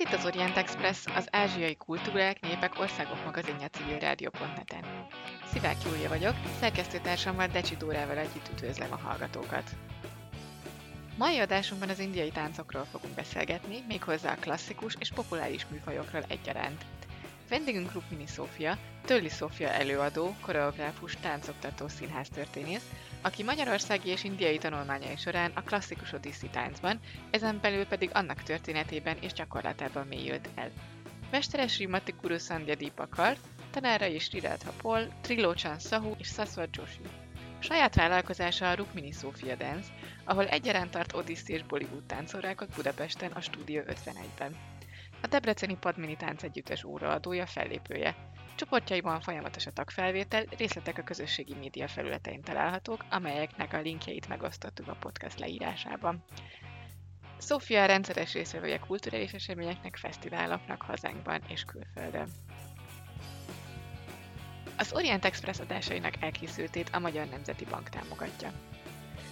Ez itt az Orient Express, az ázsiai kultúrák, népek, országok magazinja civil rádió.net-en. Szivák Júlia vagyok, szerkesztőtársammal Decsi Dórával együtt üdvözlöm a hallgatókat. Mai adásunkban az indiai táncokról fogunk beszélgetni, méghozzá a klasszikus és populáris műfajokról egyaránt. Vendégünk Rukmini Szófia, Tölli Szófia előadó, koreográfus, táncoktató színháztörténész, aki magyarországi és indiai tanulmányai során a klasszikus odiszi táncban, ezen belül pedig annak történetében és gyakorlatában mélyült el. Mestere Srimati Guru Sandhya Deepakar, tanára is Ridátha Pol, Trilochan Sahu és Saswat Joshi. Saját vállalkozása a Rukmini Sofia Dance, ahol egyaránt tart Odiszi és Bollywood táncórákat Budapesten a Stúdió 51-ben. A Debreceni Padmini Táncegyüttes óraadója fellépője. Csoportjaiban folyamatos a tagfelvétel, részletek a közösségi média felületein találhatók, amelyeknek a linkjeit megosztottuk a podcast leírásában. Szófia rendszeres részvevője kulturális eseményeknek, fesztiváloknak hazánkban és külföldön. Az Orient Express adásainak elkészültét a Magyar Nemzeti Bank támogatja.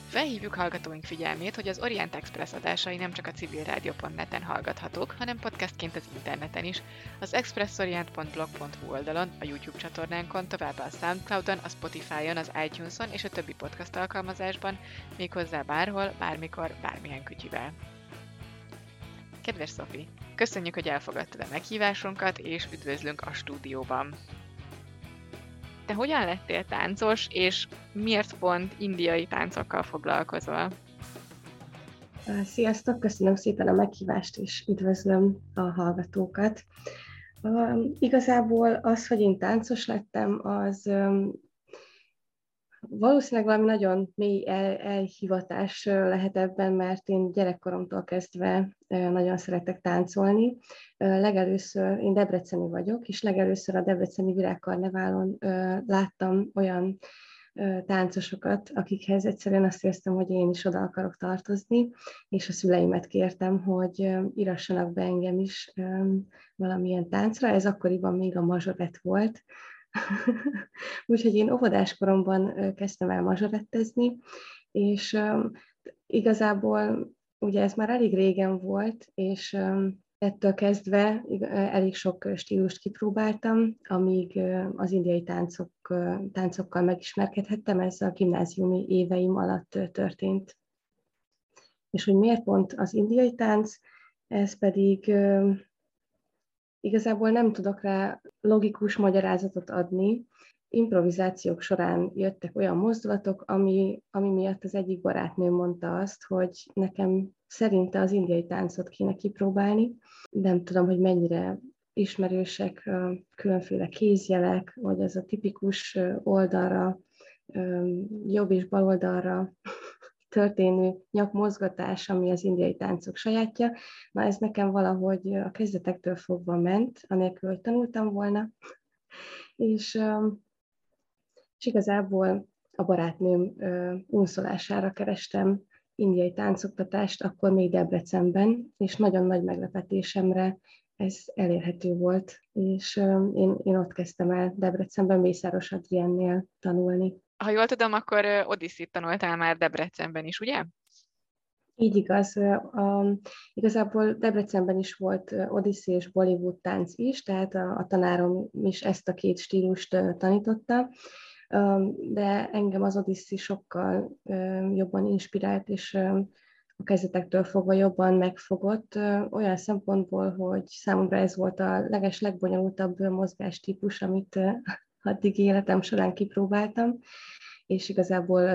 Felhívjuk hallgatóink figyelmét, hogy az Orient Express adásai nem csak a civilrádió.net-en hallgathatók, hanem podcastként az interneten is, az expressorient.blog.hu oldalon, a YouTube csatornánkon, továbbá a Soundcloudon, a Spotify-on, az iTunes-on és a többi podcast alkalmazásban, méghozzá bárhol, bármikor, bármilyen kütyüvel. Kedves Szofi, köszönjük, hogy elfogadtad a meghívásunkat, és üdvözlünk a stúdióban! Te hogyan lettél táncos, és miért pont indiai táncokkal foglalkozol? Sziasztok, köszönöm szépen a meghívást, és üdvözlöm a hallgatókat. Igazából az, hogy én táncos lettem, az valószínűleg valami nagyon mély el, elhivatás lehet ebben, mert én gyerekkoromtól kezdve nagyon szeretek táncolni. Legelőször, én debreceni vagyok, és legelőször a Debreceni Virágkarneválon láttam olyan táncosokat, akikhez egyszerűen azt éreztem, hogy én is oda akarok tartozni, és a szüleimet kértem, hogy írassanak be engem is valamilyen táncra. Ez akkoriban még a mazsorett volt, Úgyhogy én óvodáskoromban kezdtem el mazsorettezni, és igazából ugye ez már elég régen volt, és ettől kezdve elég sok stílust kipróbáltam, amíg az indiai táncok, táncokkal megismerkedhettem, ez a gimnáziumi éveim alatt történt. És hogy miért pont az indiai tánc, ez pedig Igazából nem tudok rá logikus magyarázatot adni. Improvizációk során jöttek olyan mozdulatok, ami, ami miatt az egyik barátnőm mondta azt, hogy nekem szerinte az indiai táncot kéne kipróbálni. Nem tudom, hogy mennyire ismerősek különféle kézjelek, vagy ez a tipikus oldalra, jobb és bal oldalra történő nyakmozgatás, ami az indiai táncok sajátja. Na ez nekem valahogy a kezdetektől fogva ment, anélkül, hogy tanultam volna. És, és igazából a barátnőm unszolására kerestem indiai táncoktatást, akkor még Debrecenben, és nagyon nagy meglepetésemre ez elérhető volt, és én, én ott kezdtem el Debrecenben Mészáros Adriennél tanulni ha jól tudom, akkor Odyssey tanultál már Debrecenben is, ugye? Így igaz. Um, igazából Debrecenben is volt Odyssey és Bollywood tánc is, tehát a, a tanárom is ezt a két stílust tanította, de engem az Odyssey sokkal jobban inspirált, és a kezdetektől fogva jobban megfogott, olyan szempontból, hogy számomra ez volt a leges, legbonyolultabb mozgástípus, amit addig életem során kipróbáltam, és igazából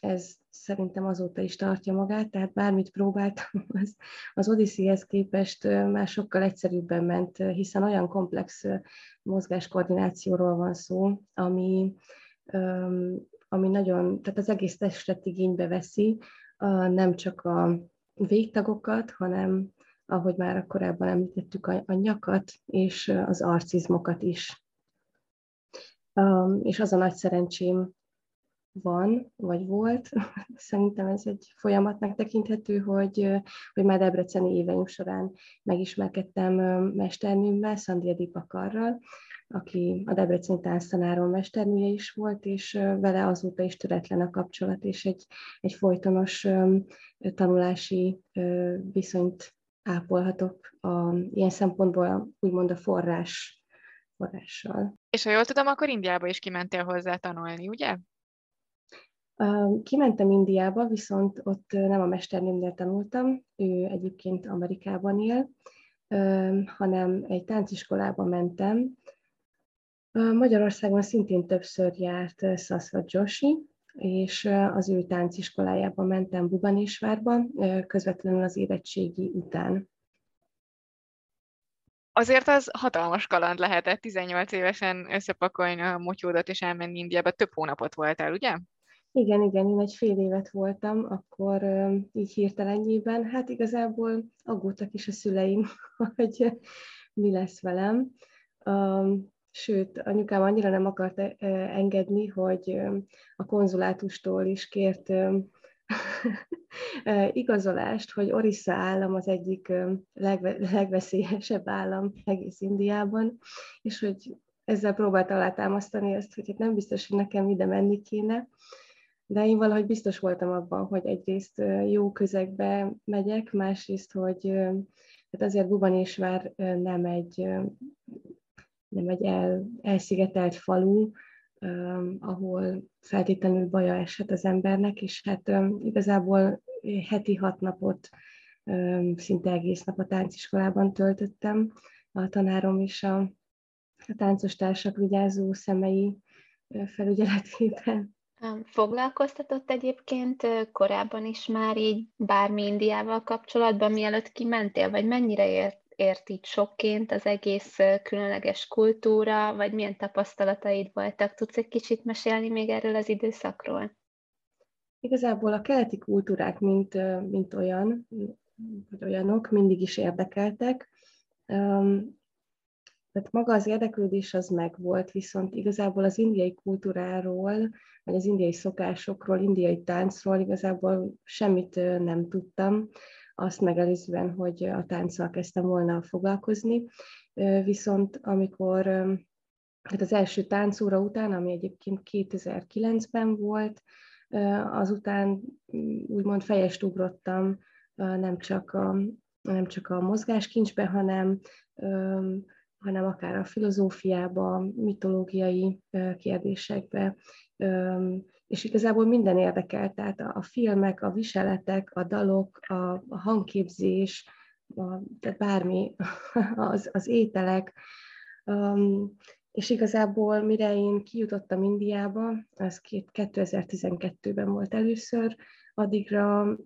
ez szerintem azóta is tartja magát, tehát bármit próbáltam, az, az Odyssey-hez képest már sokkal egyszerűbben ment, hiszen olyan komplex mozgáskoordinációról van szó, ami, ami nagyon, tehát az egész testet igénybe veszi, nem csak a végtagokat, hanem ahogy már korábban említettük, a, a nyakat és az arcizmokat is. És az a nagy szerencsém van, vagy volt, szerintem ez egy folyamatnak tekinthető, hogy, hogy már Debreceni éveim során megismerkedtem mesternőmmel, Szandria Dipakarral, aki a Debreceni tánctanárom mesternője is volt, és vele azóta is töretlen a kapcsolat, és egy, egy folytonos tanulási viszonyt ápolhatok a, ilyen szempontból úgymond a forrás, forrással. És ha jól tudom, akkor Indiába is kimentél hozzá tanulni, ugye? Kimentem Indiába, viszont ott nem a mesternőmnél tanultam, ő egyébként Amerikában él, hanem egy tánciskolába mentem. Magyarországon szintén többször járt Szaszvat Joshi, és az ő tánciskolájába mentem Bubanisvárba, közvetlenül az érettségi után. Azért az hatalmas kaland lehetett 18 évesen összepakolni a motyódat és elmenni Indiába. Több hónapot voltál, ugye? Igen, igen, én egy fél évet voltam, akkor így hirtelenjében. Hát igazából aggódtak is a szüleim, hogy mi lesz velem. Sőt, anyukám annyira nem akart engedni, hogy a konzulátustól is kért igazolást, hogy Orissa állam az egyik legveszélyesebb állam egész Indiában, és hogy ezzel próbált alátámasztani azt, hogy hát nem biztos, hogy nekem ide menni kéne, de én valahogy biztos voltam abban, hogy egyrészt jó közegbe megyek, másrészt, hogy hát azért Bubanisvár nem egy, nem egy el, elszigetelt falu, ahol feltétlenül baja eshet az embernek, és hát igazából heti hat napot, szinte egész nap a tánciskolában töltöttem, a tanárom és a, a táncos társak vigyázó szemei felügyeletében. Foglalkoztatott egyébként korábban is már így bármi Indiával kapcsolatban, mielőtt kimentél, vagy mennyire ért, ért így sokként az egész különleges kultúra, vagy milyen tapasztalataid voltak? Tudsz egy kicsit mesélni még erről az időszakról? Igazából a keleti kultúrák, mint, mint olyan, vagy olyanok, mindig is érdekeltek. Tehát maga az érdeklődés az megvolt, viszont igazából az indiai kultúráról, vagy az indiai szokásokról, indiai táncról igazából semmit nem tudtam, azt megelőzően, hogy a tánccal kezdtem volna foglalkozni. Viszont amikor hát az első táncóra után, ami egyébként 2009-ben volt, azután úgymond fejest ugrottam nem csak a, nem csak a mozgáskincsbe, hanem hanem akár a filozófiába, mitológiai kérdésekbe, és igazából minden érdekel, tehát a, filmek, a viseletek, a dalok, a, hangképzés, a, tehát bármi, az, az ételek, és igazából mire én kijutottam Indiába, az 2012-ben volt először, addigra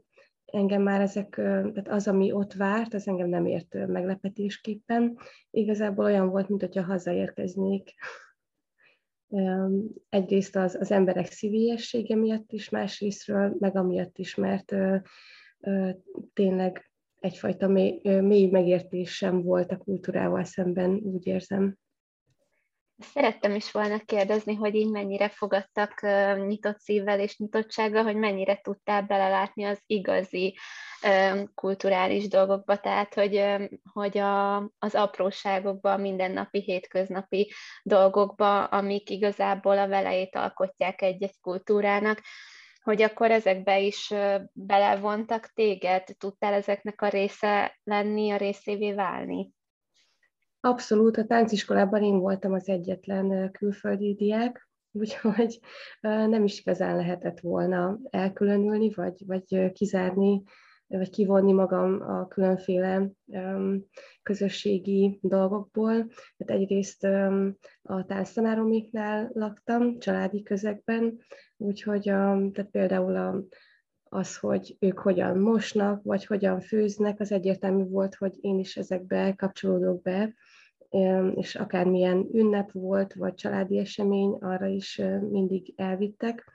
engem már ezek, tehát az, ami ott várt, az engem nem ért meglepetésképpen. Igazából olyan volt, mint hogyha hazaérkeznék. Egyrészt az, az emberek szívélyessége miatt is, másrésztről meg amiatt is, mert tényleg egyfajta mély, mély megértésem volt a kultúrával szemben, úgy érzem. Szerettem is volna kérdezni, hogy így mennyire fogadtak nyitott szívvel és nyitottsággal, hogy mennyire tudtál belelátni az igazi kulturális dolgokba, tehát hogy, hogy a, az apróságokba, a mindennapi, hétköznapi dolgokba, amik igazából a velejét alkotják egy-egy kultúrának, hogy akkor ezekbe is belevontak téged, tudtál ezeknek a része lenni, a részévé válni? Abszolút, a tánciskolában én voltam az egyetlen külföldi diák, úgyhogy nem is igazán lehetett volna elkülönülni, vagy, vagy kizárni, vagy kivonni magam a különféle közösségi dolgokból. Tehát egyrészt a tánctanároméknál laktam, családi közegben, úgyhogy tehát például a, az, hogy ők hogyan mosnak, vagy hogyan főznek, az egyértelmű volt, hogy én is ezekbe kapcsolódok be, és akármilyen ünnep volt, vagy családi esemény, arra is mindig elvittek.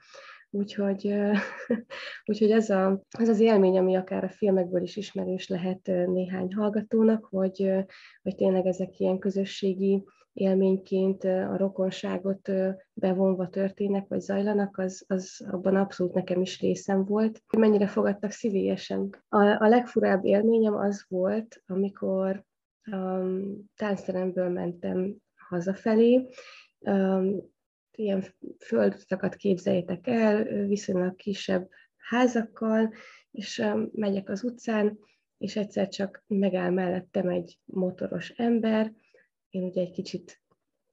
Úgyhogy, úgyhogy ez, a, ez az élmény, ami akár a filmekből is ismerős lehet néhány hallgatónak, hogy, hogy tényleg ezek ilyen közösségi élményként a rokonságot bevonva történnek, vagy zajlanak, az, az abban abszolút nekem is részem volt. Mennyire fogadtak szívélyesen. A, a legfurább élményem az volt, amikor um, táncteremből mentem hazafelé, um, ilyen földutakat képzeljétek el, viszonylag kisebb házakkal, és um, megyek az utcán, és egyszer csak megáll mellettem egy motoros ember, én ugye egy kicsit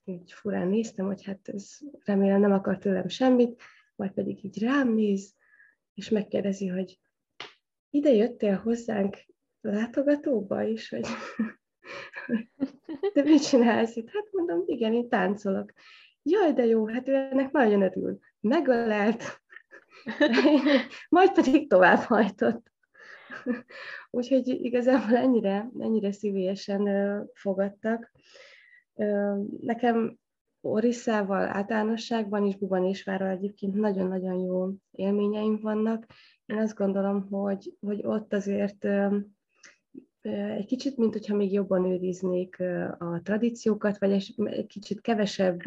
így furán néztem, hogy hát ez remélem nem akar tőlem semmit, majd pedig így rám néz, és megkérdezi, hogy ide jöttél hozzánk látogatóba is, vagy de mit csinálsz itt? Hát mondom, igen, én táncolok. Jaj, de jó, hát ő ennek nagyon örül. Megölelt, majd pedig tovább hajtott. Úgyhogy igazából ennyire, ennyire szívélyesen fogadtak. Nekem Orisszával általánosságban és Várral egyébként nagyon-nagyon jó élményeim vannak. Én azt gondolom, hogy, hogy ott azért egy kicsit, mint hogyha még jobban őriznék a tradíciókat, vagy egy kicsit kevesebb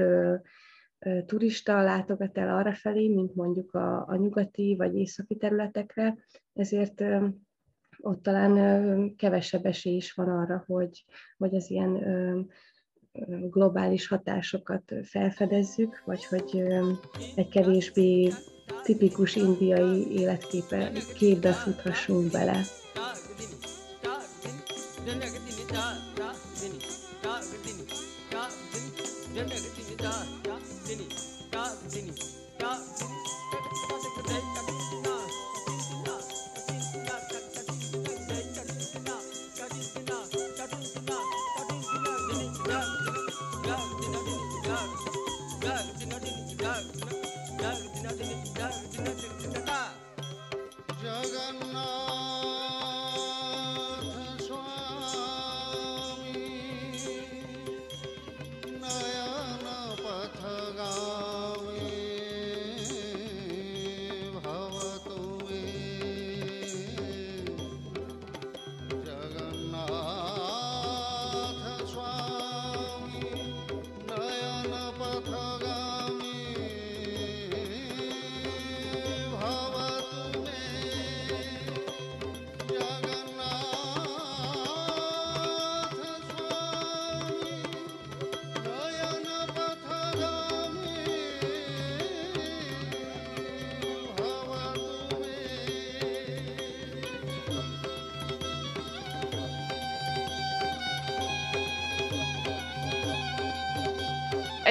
turista látogat el arra felé, mint mondjuk a, a nyugati vagy északi területekre, ezért ott talán kevesebb esély is van arra, hogy, hogy az ilyen globális hatásokat felfedezzük, vagy hogy egy kevésbé tipikus indiai életképe képbe futhassunk bele.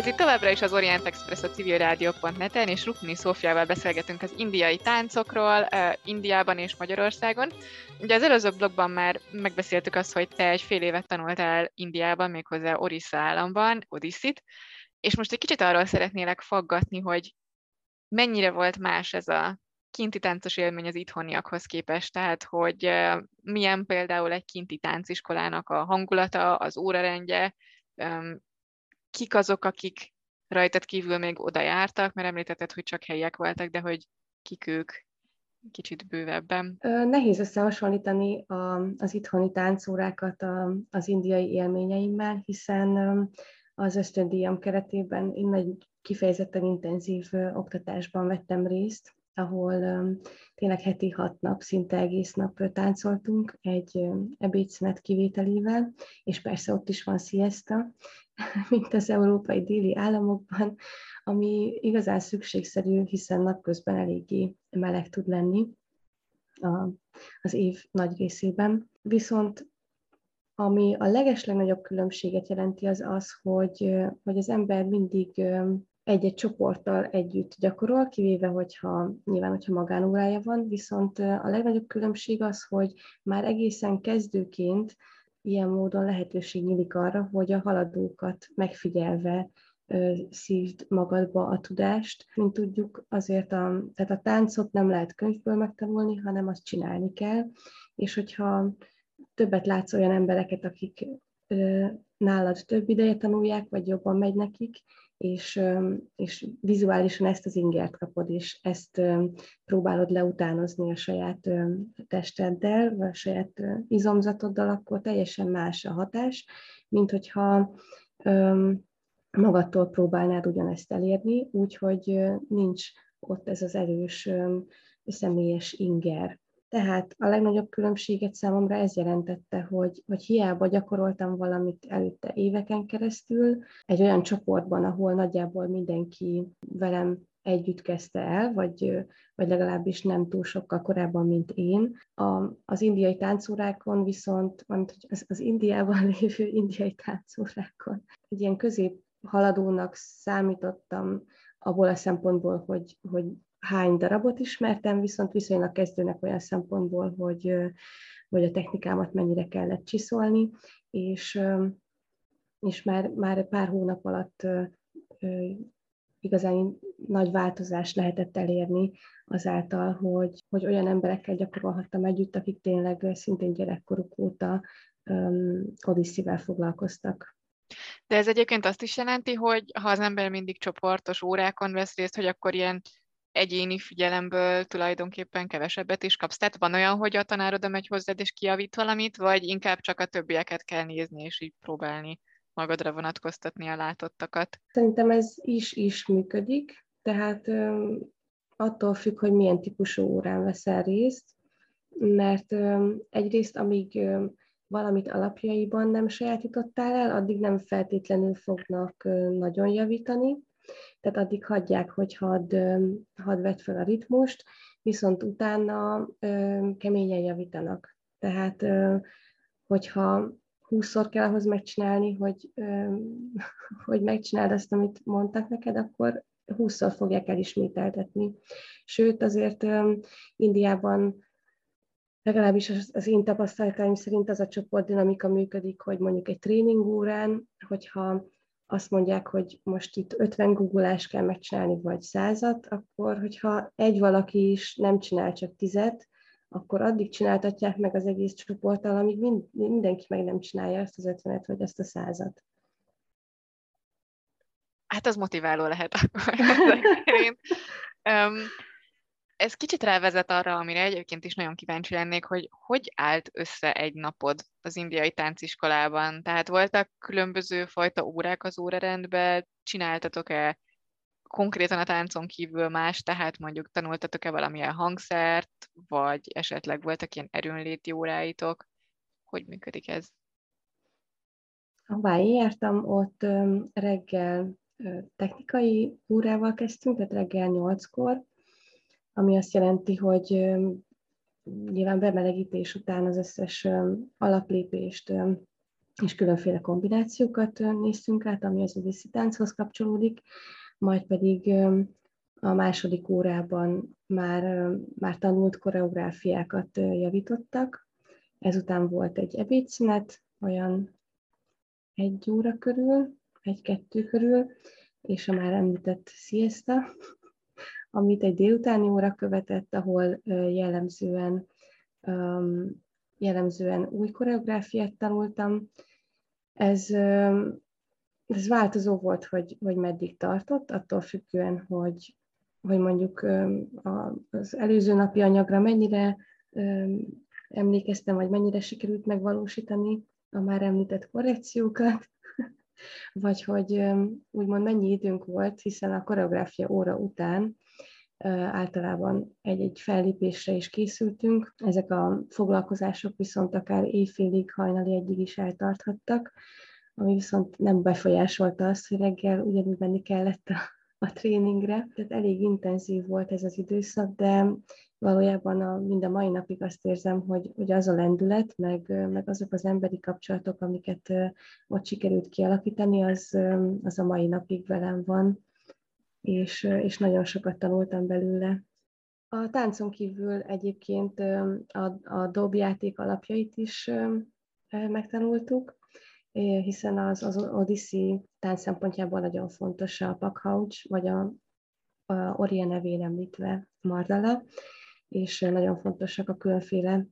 Ez itt továbbra is az Orient Express a civilrádió.net-en, és Rukni Szófiával beszélgetünk az indiai táncokról Indiában és Magyarországon. Ugye az előző blogban már megbeszéltük azt, hogy te egy fél évet tanultál Indiában, méghozzá Orissa államban, Odissit, és most egy kicsit arról szeretnélek faggatni, hogy mennyire volt más ez a kinti táncos élmény az itthoniakhoz képest, tehát hogy milyen például egy kinti tánciskolának a hangulata, az órarendje, kik azok, akik rajtad kívül még oda jártak, mert említetted, hogy csak helyiek voltak, de hogy kik ők kicsit bővebben? Nehéz összehasonlítani a, az itthoni táncórákat a, az indiai élményeimmel, hiszen az ösztöndíjam keretében én egy kifejezetten intenzív oktatásban vettem részt, ahol tényleg heti hat nap, szinte egész nap táncoltunk egy ebédszünet kivételével, és persze ott is van siesta, mint az európai déli államokban, ami igazán szükségszerű, hiszen napközben eléggé meleg tud lenni a, az év nagy részében. Viszont ami a legeslegnagyobb különbséget jelenti, az az, hogy, hogy az ember mindig egy-egy csoporttal együtt gyakorol, kivéve, hogyha nyilván, hogyha magánórája van, viszont a legnagyobb különbség az, hogy már egészen kezdőként ilyen módon lehetőség nyílik arra, hogy a haladókat megfigyelve szívd magadba a tudást. Mint tudjuk, azért a, tehát a táncot nem lehet könyvből megtanulni, hanem azt csinálni kell, és hogyha többet látsz olyan embereket, akik nálad több ideje tanulják, vagy jobban megy nekik, és, és vizuálisan ezt az ingert kapod, és ezt próbálod leutánozni a saját testeddel, vagy a saját izomzatoddal, akkor teljesen más a hatás, mint hogyha magadtól próbálnád ugyanezt elérni, úgyhogy nincs ott ez az erős személyes inger. Tehát a legnagyobb különbséget számomra ez jelentette, hogy, hogy hiába gyakoroltam valamit előtte éveken keresztül, egy olyan csoportban, ahol nagyjából mindenki velem együtt kezdte el, vagy, vagy legalábbis nem túl sokkal korábban, mint én. A, az indiai táncórákon viszont, az, az Indiában lévő indiai táncórákon egy ilyen közép haladónak számítottam abból a szempontból, hogy, hogy hány darabot ismertem, viszont viszonylag kezdőnek olyan szempontból, hogy, hogy a technikámat mennyire kellett csiszolni, és, és már, már pár hónap alatt igazán nagy változást lehetett elérni azáltal, hogy, hogy olyan emberekkel gyakorolhattam együtt, akik tényleg szintén gyerekkoruk óta um, Odisszivel foglalkoztak. De ez egyébként azt is jelenti, hogy ha az ember mindig csoportos órákon vesz részt, hogy akkor ilyen egyéni figyelemből tulajdonképpen kevesebbet is kapsz. Tehát van olyan, hogy a tanárod megy hozzád és kiavít valamit, vagy inkább csak a többieket kell nézni és így próbálni magadra vonatkoztatni a látottakat? Szerintem ez is-is működik, tehát attól függ, hogy milyen típusú órán veszel részt, mert egyrészt, amíg valamit alapjaiban nem sajátítottál el, addig nem feltétlenül fognak nagyon javítani, tehát addig hagyják, hogy hadd, had vedd fel a ritmust, viszont utána keményen javítanak. Tehát, hogyha húszszor kell ahhoz megcsinálni, hogy, hogy megcsináld azt, amit mondtak neked, akkor húszszor fogják elismételtetni. Sőt, azért Indiában legalábbis az én tapasztalataim szerint az a csoportdinamika működik, hogy mondjuk egy tréning órán, hogyha azt mondják, hogy most itt 50 googolás kell megcsinálni, vagy százat, akkor hogyha egy valaki is nem csinál csak tizet, akkor addig csináltatják meg az egész csoporttal, amíg mind, mindenki meg nem csinálja ezt az 50-et, vagy ezt a százat. Hát az motiváló lehet akkor. ez kicsit rávezet arra, amire egyébként is nagyon kíváncsi lennék, hogy hogy állt össze egy napod az indiai tánciskolában? Tehát voltak különböző fajta órák az órarendben, csináltatok-e konkrétan a táncon kívül más, tehát mondjuk tanultatok-e valamilyen hangszert, vagy esetleg voltak ilyen erőnléti óráitok? Hogy működik ez? Ahová én ott reggel technikai órával kezdtünk, tehát reggel nyolckor, ami azt jelenti, hogy nyilván bemelegítés után az összes alaplépést és különféle kombinációkat néztünk át, ami az odiszi tánchoz kapcsolódik, majd pedig a második órában már, már tanult koreográfiákat javítottak. Ezután volt egy ebédszünet, olyan egy óra körül, egy-kettő körül, és a már említett siesta, amit egy délutáni óra követett, ahol jellemzően, jellemzően új koreográfiát tanultam. Ez, ez változó volt, hogy, hogy meddig tartott, attól függően, hogy, hogy mondjuk az előző napi anyagra mennyire emlékeztem, vagy mennyire sikerült megvalósítani a már említett korrekciókat, vagy hogy úgymond mennyi időnk volt, hiszen a koreográfia óra után általában egy-egy fellépésre is készültünk. Ezek a foglalkozások viszont akár éjfélig, hajnali egyig is eltarthattak, ami viszont nem befolyásolta azt, hogy reggel ugyanúgy menni kellett a, a tréningre. Tehát elég intenzív volt ez az időszak, de valójában a, mind a mai napig azt érzem, hogy, hogy az a lendület, meg, meg azok az emberi kapcsolatok, amiket ott sikerült kialakítani, az, az a mai napig velem van és, és nagyon sokat tanultam belőle. A táncon kívül egyébként a, a dobjáték alapjait is megtanultuk, hiszen az, az Odyssey tánc szempontjából nagyon fontos a pakhaucs, vagy a, a Oria nevén említve Mardala, és nagyon fontosak a különféle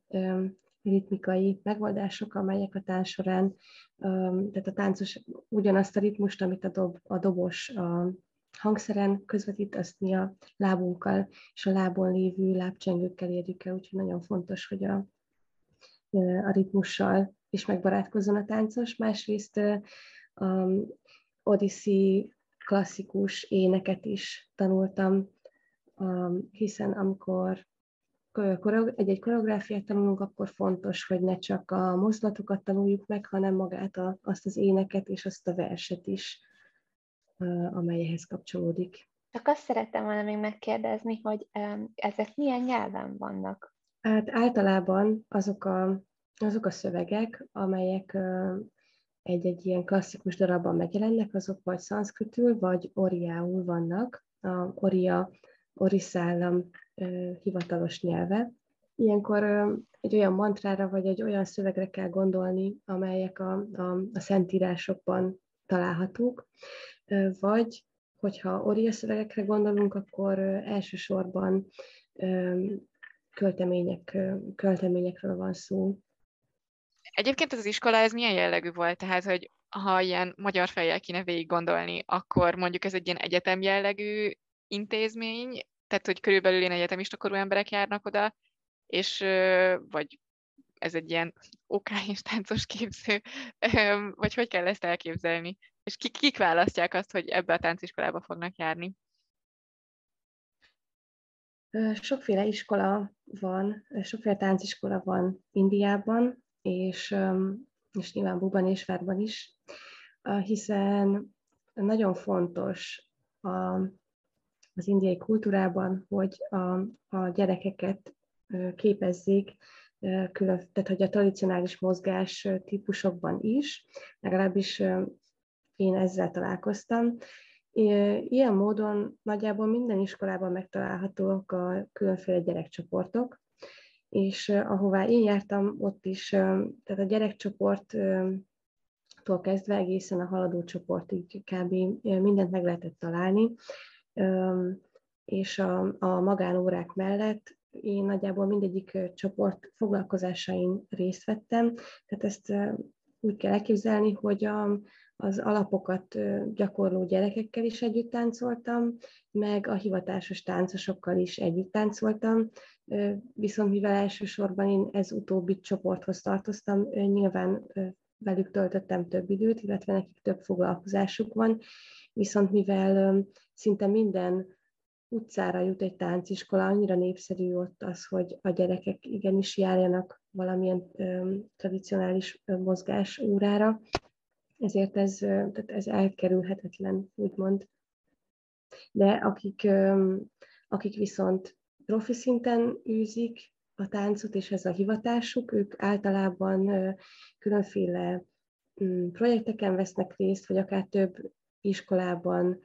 ritmikai megoldások, amelyek a tánc során, tehát a táncos ugyanazt a ritmust, amit a, dob, a dobos a hangszeren közvetít, mi a lábunkkal és a lábon lévő lábcsengőkkel érjük el, úgyhogy nagyon fontos, hogy a, a ritmussal is megbarátkozzon a táncos. Másrészt a Odyssey klasszikus éneket is tanultam, hiszen amikor egy-egy koreográfiát tanulunk, akkor fontos, hogy ne csak a mozdulatokat tanuljuk meg, hanem magát a, azt az éneket és azt a verset is amely ehhez kapcsolódik. Csak azt szerettem volna még megkérdezni, hogy ezek milyen nyelven vannak? Hát általában azok a, azok a szövegek, amelyek egy-egy ilyen klasszikus darabban megjelennek, azok vagy szanszkritül, vagy oriául vannak. A oria, oriszállam hivatalos nyelve. Ilyenkor egy olyan mantrára, vagy egy olyan szövegre kell gondolni, amelyek a, a, a szentírásokban találhatók, vagy hogyha oria szövegekre gondolunk, akkor elsősorban költemények, költeményekről van szó. Egyébként az iskola, ez milyen jellegű volt? Tehát, hogy ha ilyen magyar fejjel kéne végig gondolni, akkor mondjuk ez egy ilyen egyetem jellegű intézmény, tehát, hogy körülbelül ilyen egyetemista korú emberek járnak oda, és vagy ez egy ilyen OK és táncos képző, vagy hogy kell ezt elképzelni? És kik, kik választják azt, hogy ebbe a tánciskolába fognak járni? Sokféle iskola van, sokféle tánciskola van Indiában, és, és nyilván Bubanésvárban is, hiszen nagyon fontos a, az indiai kultúrában, hogy a, a gyerekeket képezzék, külön, tehát hogy a tradicionális mozgás típusokban is, legalábbis én ezzel találkoztam. Ilyen módon nagyjából minden iskolában megtalálhatók a különféle gyerekcsoportok, és ahová én jártam, ott is, tehát a gyerekcsoporttól kezdve egészen a haladó csoportig kb. mindent meg lehetett találni, és a, a magánórák mellett én nagyjából mindegyik csoport foglalkozásain részt vettem, tehát ezt úgy kell elképzelni, hogy a, az alapokat gyakorló gyerekekkel is együtt táncoltam, meg a hivatásos táncosokkal is együtt táncoltam, viszont mivel elsősorban én ez utóbbi csoporthoz tartoztam, nyilván velük töltöttem több időt, illetve nekik több foglalkozásuk van, viszont mivel szinte minden utcára jut egy tánciskola, annyira népszerű ott az, hogy a gyerekek igenis járjanak valamilyen ö, tradicionális ö, mozgás órára, ezért ez, tehát ez elkerülhetetlen, úgymond. De akik, akik viszont profi szinten űzik a táncot, és ez a hivatásuk, ők általában különféle mm, projekteken vesznek részt, vagy akár több iskolában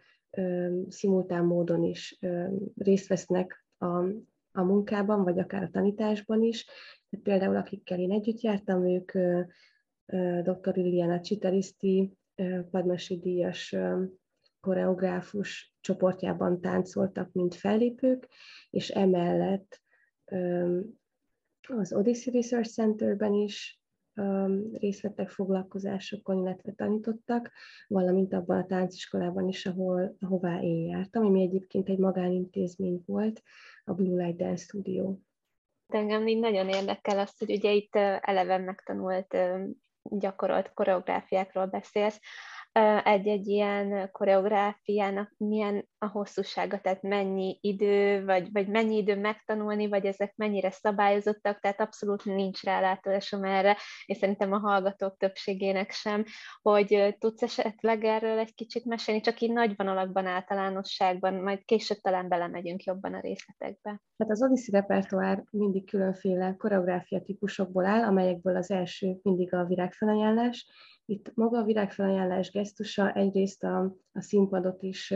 szimultán módon is részt vesznek a, a munkában, vagy akár a tanításban is. Tehát például akikkel én együtt jártam, ők dr. Iliana Csitariszti, Padmasi díjas koreográfus csoportjában táncoltak, mint fellépők, és emellett az Odyssey Research Centerben is részt vettek foglalkozásokon, illetve tanítottak, valamint abban a tánciskolában is, ahol, ahová én jártam, ami egyébként egy magánintézmény volt, a Blue Light Dance Studio. Engem így nagyon érdekel azt, hogy ugye itt eleven megtanult gyakorolt koreográfiákról beszélsz, egy-egy ilyen koreográfiának milyen a hosszúsága, tehát mennyi idő, vagy, vagy mennyi idő megtanulni, vagy ezek mennyire szabályozottak, tehát abszolút nincs rálátásom erre, és szerintem a hallgatók többségének sem, hogy tudsz esetleg erről egy kicsit mesélni, csak így nagy vonalakban, általánosságban, majd később talán belemegyünk jobban a részletekbe. Hát az Odyssey repertoár mindig különféle koreográfia típusokból áll, amelyekből az első mindig a virágfelajánlás, itt maga a virágfelajánlás gesztusa egyrészt a, a színpadot is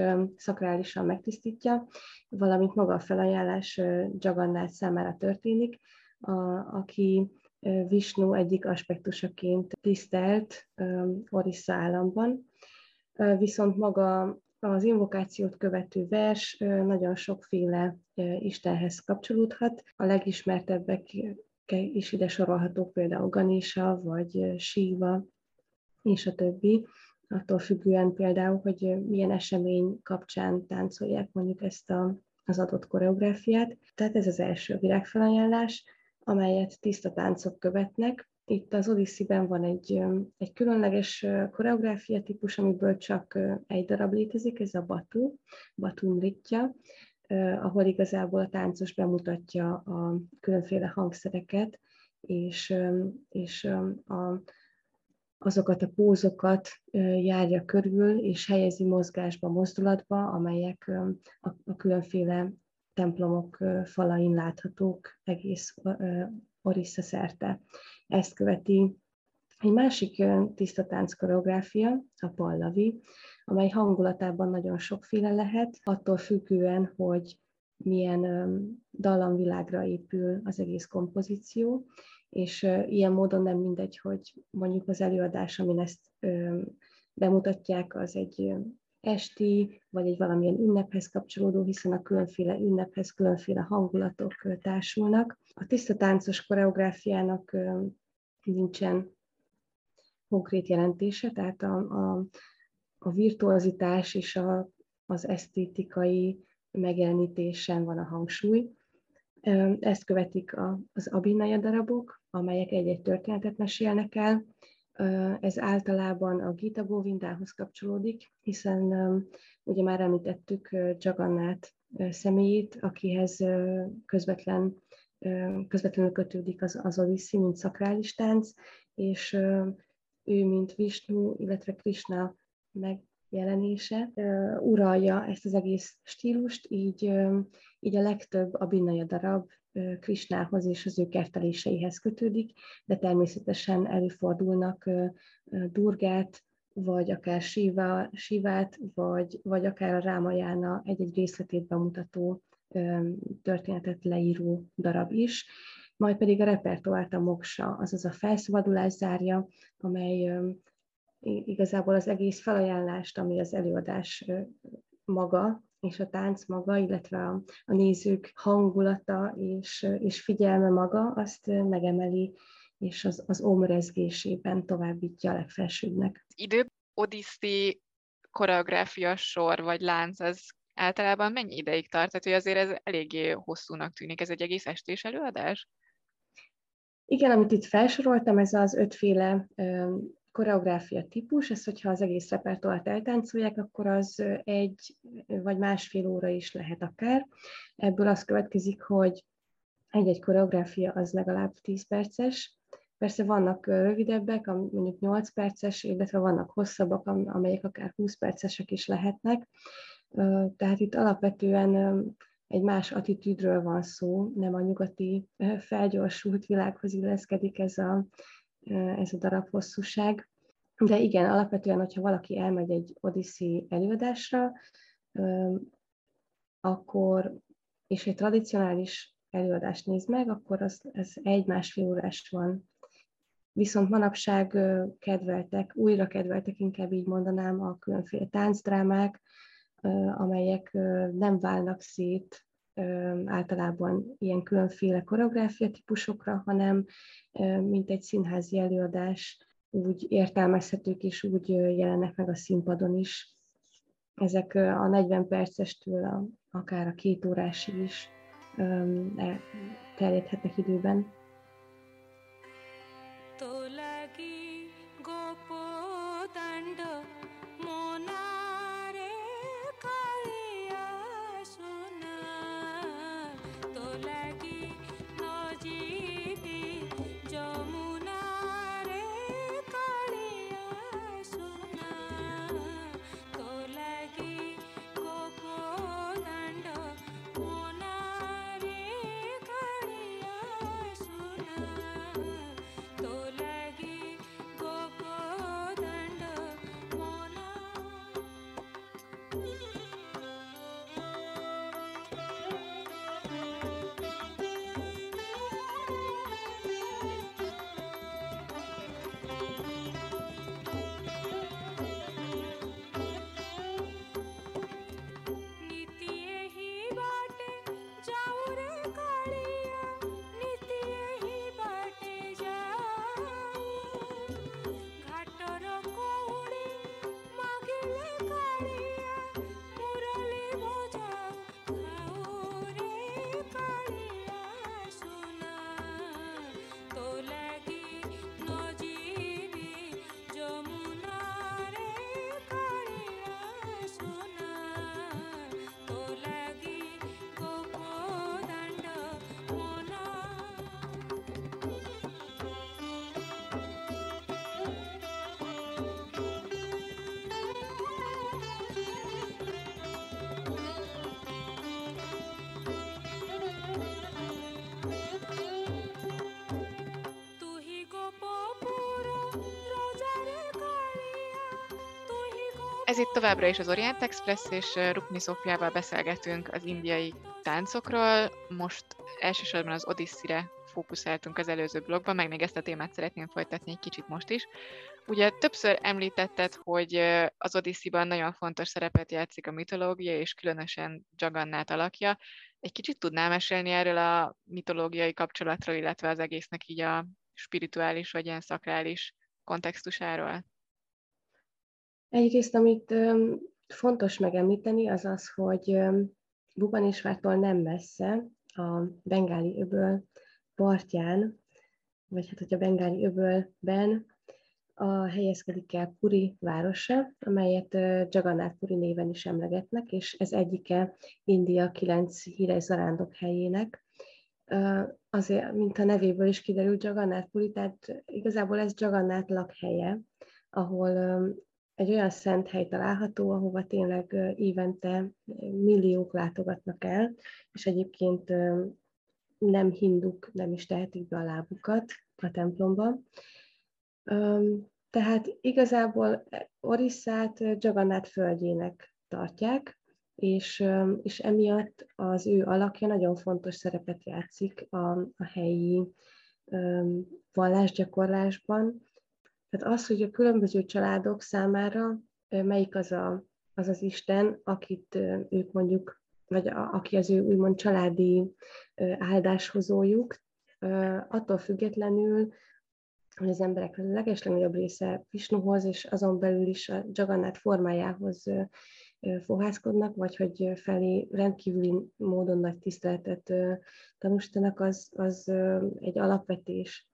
szakrálisan megtisztítja, valamint maga a felajánlás Jagannát számára történik, a, aki Visnu egyik aspektusaként tisztelt Orissa államban. Viszont maga az invokációt követő vers nagyon sokféle istenhez kapcsolódhat. A legismertebbek is ide sorolhatók például Ganesha vagy Shiva, és a többi, attól függően például, hogy milyen esemény kapcsán táncolják mondjuk ezt a, az adott koreográfiát. Tehát ez az első virágfelajánlás, amelyet tiszta táncok követnek. Itt az Odyssey-ben van egy, egy különleges koreográfia típus, amiből csak egy darab létezik, ez a Batu, Batu Nritya, ahol igazából a táncos bemutatja a különféle hangszereket, és, és a, azokat a pózokat járja körül, és helyezi mozgásba, mozdulatba, amelyek a különféle templomok falain láthatók egész Orissa szerte. Ezt követi egy másik tiszta tánc koreográfia, a pallavi, amely hangulatában nagyon sokféle lehet, attól függően, hogy milyen dallamvilágra épül az egész kompozíció, és ilyen módon nem mindegy, hogy mondjuk az előadás, amin ezt bemutatják, az egy esti, vagy egy valamilyen ünnephez kapcsolódó, hiszen a különféle ünnephez különféle hangulatok társulnak. A tiszta táncos koreográfiának nincsen konkrét jelentése, tehát a, a, a virtuozitás és a, az esztétikai megjelenítésen van a hangsúly. Ezt követik az abinaya darabok, amelyek egy-egy történetet mesélnek el. Ez általában a Gita Govindához kapcsolódik, hiszen ugye már említettük Jagannát személyét, akihez közvetlen, közvetlenül kötődik az, az Odissi, mint szakrális tánc, és ő, mint Vishnu, illetve Krishna megjelenése uralja ezt az egész stílust, így, így a legtöbb a Binaya darab Krishnához és az ő kerteléseihez kötődik, de természetesen előfordulnak Durgát, vagy akár Siva, Sivát, vagy, vagy akár a Rámajána egy-egy részletét bemutató történetet leíró darab is. Majd pedig a repertoárt a moksa, azaz a felszabadulás zárja, amely igazából az egész felajánlást, ami az előadás maga, és a tánc maga, illetve a, a nézők hangulata és, és figyelme maga, azt megemeli, és az, az omrezgésében továbbítja a legfelsőbbnek. Idő Odiszi koreográfia sor vagy lánc, az általában mennyi ideig tart? Tehát, hogy azért ez eléggé hosszúnak tűnik, ez egy egész estés előadás? Igen, amit itt felsoroltam, ez az ötféle koreográfia típus, ez hogyha az egész repertoárt eltáncolják, akkor az egy vagy másfél óra is lehet akár. Ebből az következik, hogy egy-egy koreográfia az legalább 10 perces, Persze vannak rövidebbek, mondjuk 8 perces, illetve vannak hosszabbak, amelyek akár 20 percesek is lehetnek. Tehát itt alapvetően egy más attitűdről van szó, nem a nyugati felgyorsult világhoz illeszkedik ez a, ez a darab hosszúság. De igen, alapvetően, hogyha valaki elmegy egy Odyssey előadásra, akkor, és egy tradicionális előadást néz meg, akkor az, ez egy-másfél órás van. Viszont manapság kedveltek, újra kedveltek, inkább így mondanám, a különféle táncdrámák, amelyek nem válnak szét általában ilyen különféle koreográfia típusokra, hanem mint egy színházi előadás úgy értelmezhetők és úgy jelennek meg a színpadon is. Ezek a 40 percestől a, akár a két órásig is terjedhetnek időben. Ez itt továbbra is az Orient Express, és Rukni Szofiával beszélgetünk az indiai táncokról. Most elsősorban az Odyssey-re fókuszáltunk az előző blogban, meg még ezt a témát szeretném folytatni egy kicsit most is. Ugye többször említetted, hogy az Odyssey-ban nagyon fontos szerepet játszik a mitológia, és különösen Jagannát alakja. Egy kicsit tudnál mesélni erről a mitológiai kapcsolatról, illetve az egésznek így a spirituális vagy ilyen szakrális kontextusáról? Egyrészt, amit fontos megemlíteni, az az, hogy Bubanesvártól nem messze, a Bengáli öböl partján, vagy hát hogy a Bengáli öbölben a helyezkedik el Puri városa, amelyet Jagannath Puri néven is emlegetnek, és ez egyike India kilenc híres zarándok helyének. Azért, mint a nevéből is kiderül, Jagannath Puri, tehát igazából ez Jagannath lakhelye, ahol egy olyan szent hely található, ahova tényleg évente milliók látogatnak el, és egyébként nem hinduk nem is tehetik be a lábukat a templomba. Tehát igazából Orisszát Jagannath földjének tartják, és, és emiatt az ő alakja nagyon fontos szerepet játszik a, a helyi vallásgyakorlásban, tehát az, hogy a különböző családok számára melyik az a, az, az Isten, akit ők mondjuk, vagy a, aki az ő úgymond családi áldáshozójuk, attól függetlenül, hogy az emberek a legeslegnagyobb része Visnuhoz, és azon belül is a Jagannath formájához fohászkodnak, vagy hogy felé rendkívüli módon nagy tiszteletet tanúsítanak, az, az egy alapvetés.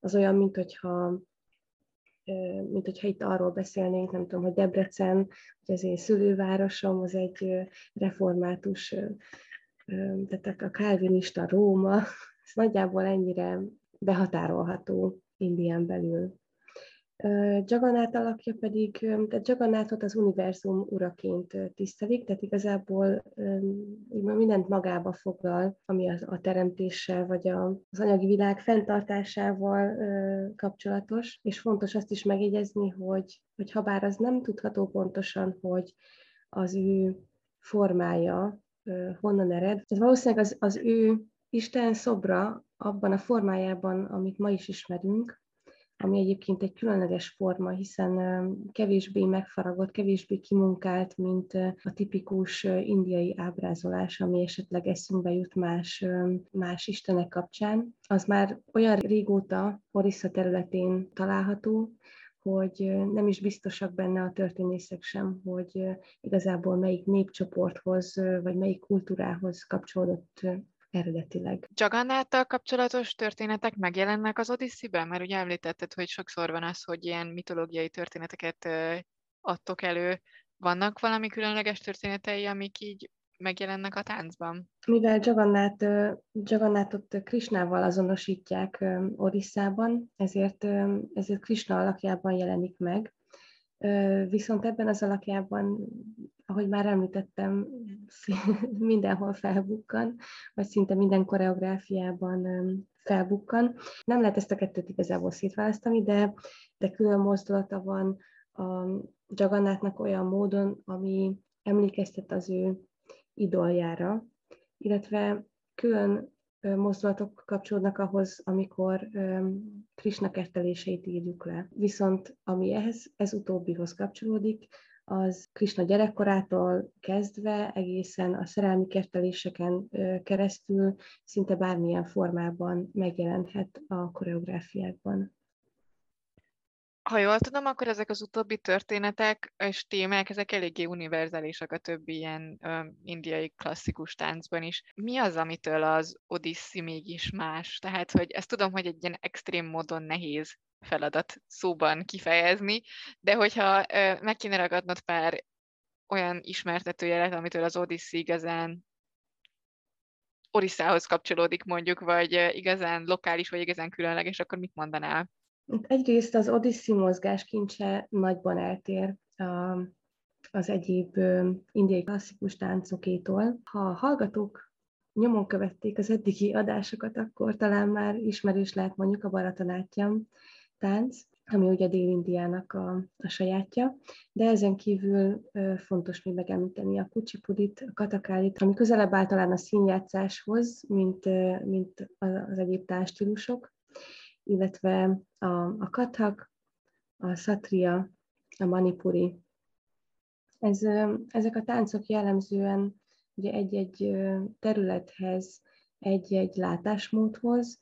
Az olyan, mint hogyha mint hogyha itt arról beszélnénk, nem tudom, hogy Debrecen, hogy az én szülővárosom, az egy református, tehát a kálvinista Róma, ez nagyjából ennyire behatárolható Indián belül. Jaganát alakja pedig, tehát Jaganátot az univerzum uraként tisztelik, tehát igazából mindent magába foglal, ami a teremtéssel vagy a, az anyagi világ fenntartásával kapcsolatos, és fontos azt is megjegyezni, hogy, hogy ha bár az nem tudható pontosan, hogy az ő formája honnan ered, tehát valószínűleg az, az ő Isten szobra abban a formájában, amit ma is ismerünk, ami egyébként egy különleges forma, hiszen kevésbé megfaragott, kevésbé kimunkált, mint a tipikus indiai ábrázolás, ami esetleg eszünkbe jut más, más istenek kapcsán. Az már olyan régóta Orissa területén található, hogy nem is biztosak benne a történészek sem, hogy igazából melyik népcsoporthoz vagy melyik kultúrához kapcsolódott eredetileg. Jagannáttal kapcsolatos történetek megjelennek az Odyssey-ben? Mert ugye említetted, hogy sokszor van az, hogy ilyen mitológiai történeteket adtok elő. Vannak valami különleges történetei, amik így megjelennek a táncban? Mivel Jagannath, Jagannathot Krishnával azonosítják Orisszában, ezért, ezért Krishna alakjában jelenik meg. Viszont ebben az alakjában ahogy már említettem, mindenhol felbukkan, vagy szinte minden koreográfiában felbukkan. Nem lehet ezt a kettőt igazából szétválasztani, de, de külön mozdulata van a Jagannátnak olyan módon, ami emlékeztet az ő idoljára, illetve külön mozdulatok kapcsolódnak ahhoz, amikor Krishna kerteléseit írjuk le. Viszont ami ehhez, ez utóbbihoz kapcsolódik, az Krisna gyerekkorától kezdve egészen a szerelmi kerteléseken keresztül szinte bármilyen formában megjelenhet a koreográfiákban. Ha jól tudom, akkor ezek az utóbbi történetek és témák, ezek eléggé univerzálisak a többi ilyen ö, indiai klasszikus táncban is. Mi az, amitől az Odissi mégis más? Tehát, hogy ezt tudom, hogy egy ilyen extrém módon nehéz feladat szóban kifejezni, de hogyha ö, meg kéne ragadnod pár olyan ismertetőjelet, amitől az Odyssey igazán Orisszához kapcsolódik mondjuk, vagy igazán lokális, vagy igazán különleges, akkor mit mondanál? Egyrészt az Odyssey mozgás kincse nagyban eltér az egyéb indiai klasszikus táncokétól. Ha a hallgatók nyomon követték az eddigi adásokat, akkor talán már ismerős lehet mondjuk a Baratanátjam tánc. ami ugye Dél-Indiának a, a sajátja, de ezen kívül fontos még megemlíteni a kucsipudit, a katakálit, ami közelebb általán a színjátszáshoz, mint, mint az egyéb táncstílusok, illetve a, a kathak, a szatria, a manipuri. Ez, ezek a táncok jellemzően ugye egy-egy területhez, egy-egy látásmódhoz,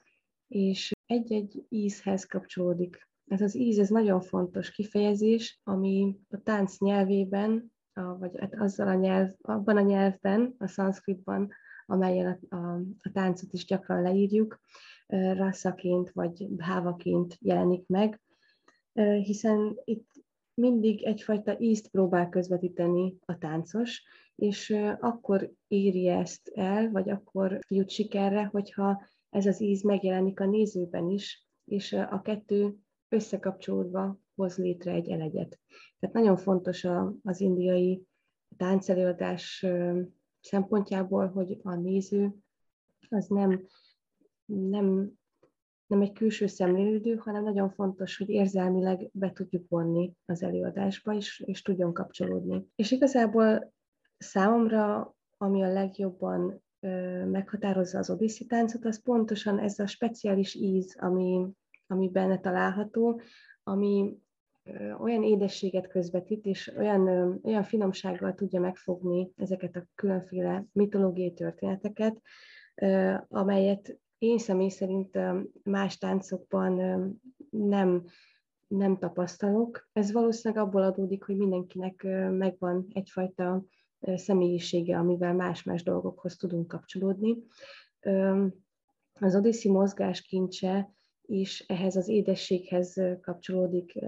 és egy-egy ízhez kapcsolódik. Ez az íz, ez nagyon fontos kifejezés, ami a tánc nyelvében, a, vagy hát azzal a nyelv, abban a nyelvben, a szanszkritban, amelyen a, a, a táncot is gyakran leírjuk, rasszaként vagy bhávaként jelenik meg, hiszen itt mindig egyfajta ízt próbál közvetíteni a táncos, és akkor éri ezt el, vagy akkor jut sikerre, hogyha ez az íz megjelenik a nézőben is, és a kettő összekapcsolódva hoz létre egy elegyet. Tehát nagyon fontos az indiai táncelőadás szempontjából, hogy a néző az nem, nem, nem egy külső szemlélődő, hanem nagyon fontos, hogy érzelmileg be tudjuk vonni az előadásba, és, és tudjon kapcsolódni. És igazából számomra, ami a legjobban meghatározza az odiszi táncot, az pontosan ez a speciális íz, ami, ami benne található, ami olyan édességet közvetít, és olyan, olyan finomsággal tudja megfogni ezeket a különféle mitológiai történeteket, amelyet én személy szerint más táncokban nem, nem tapasztalok. Ez valószínűleg abból adódik, hogy mindenkinek megvan egyfajta személyisége, amivel más-más dolgokhoz tudunk kapcsolódni. Az odiszi mozgás kincse is ehhez az édességhez kapcsolódik.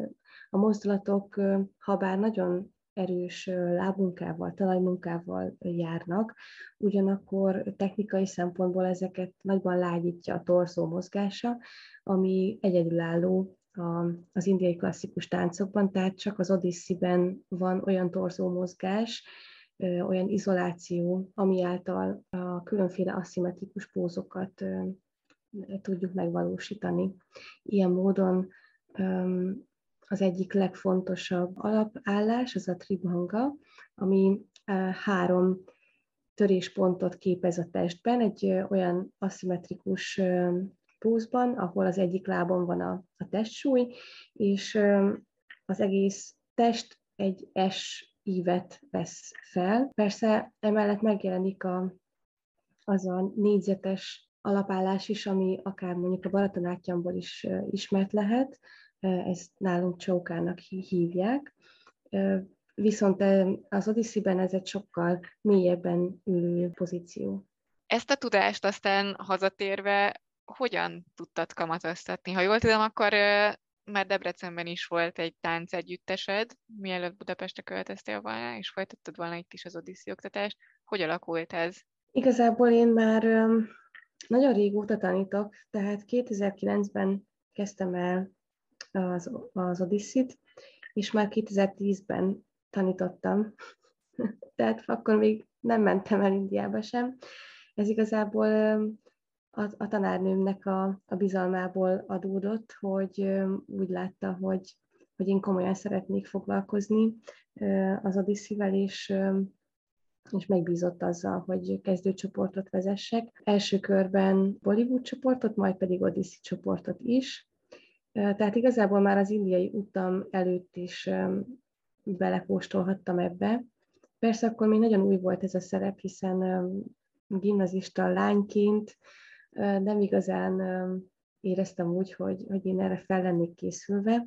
A mozdulatok, ha bár nagyon erős lábmunkával, talajmunkával járnak, ugyanakkor technikai szempontból ezeket nagyban lágyítja a torszó mozgása, ami egyedülálló az indiai klasszikus táncokban, tehát csak az Odissziben van olyan torzó mozgás, olyan izoláció, ami által a különféle aszimmetrikus pózokat tudjuk megvalósítani. Ilyen módon az egyik legfontosabb alapállás az a tribhanga, ami három töréspontot képez a testben, egy olyan aszimmetrikus pózban, ahol az egyik lábon van a, a testsúly, és az egész test egy S ívet vesz fel. Persze emellett megjelenik a, az a négyzetes alapállás is, ami akár mondjuk a Baratonátjamból is ismert lehet, ezt nálunk csókának hívják, viszont az Odyssey-ben ez egy sokkal mélyebben ülő pozíció. Ezt a tudást aztán hazatérve hogyan tudtad kamatoztatni? Ha jól tudom, akkor már Debrecenben is volt egy táncegyüttesed, mielőtt Budapestre költöztél volna, és folytattad volna itt is az Odiszi oktatást. Hogy alakult ez? Igazából én már nagyon régóta tanítok, tehát 2009-ben kezdtem el az, az Odyssey-t, és már 2010-ben tanítottam, tehát akkor még nem mentem el Indiába sem. Ez igazából a, a tanárnőmnek a, a bizalmából adódott, hogy úgy látta, hogy, hogy én komolyan szeretnék foglalkozni az Odyssey-vel, és, és megbízott azzal, hogy kezdőcsoportot vezessek. Első körben Bollywood csoportot, majd pedig Odyssey csoportot is. Tehát igazából már az indiai utam előtt is belekóstolhattam ebbe. Persze akkor még nagyon új volt ez a szerep, hiszen gimnazista lányként nem igazán éreztem úgy, hogy, hogy én erre fel lennék készülve,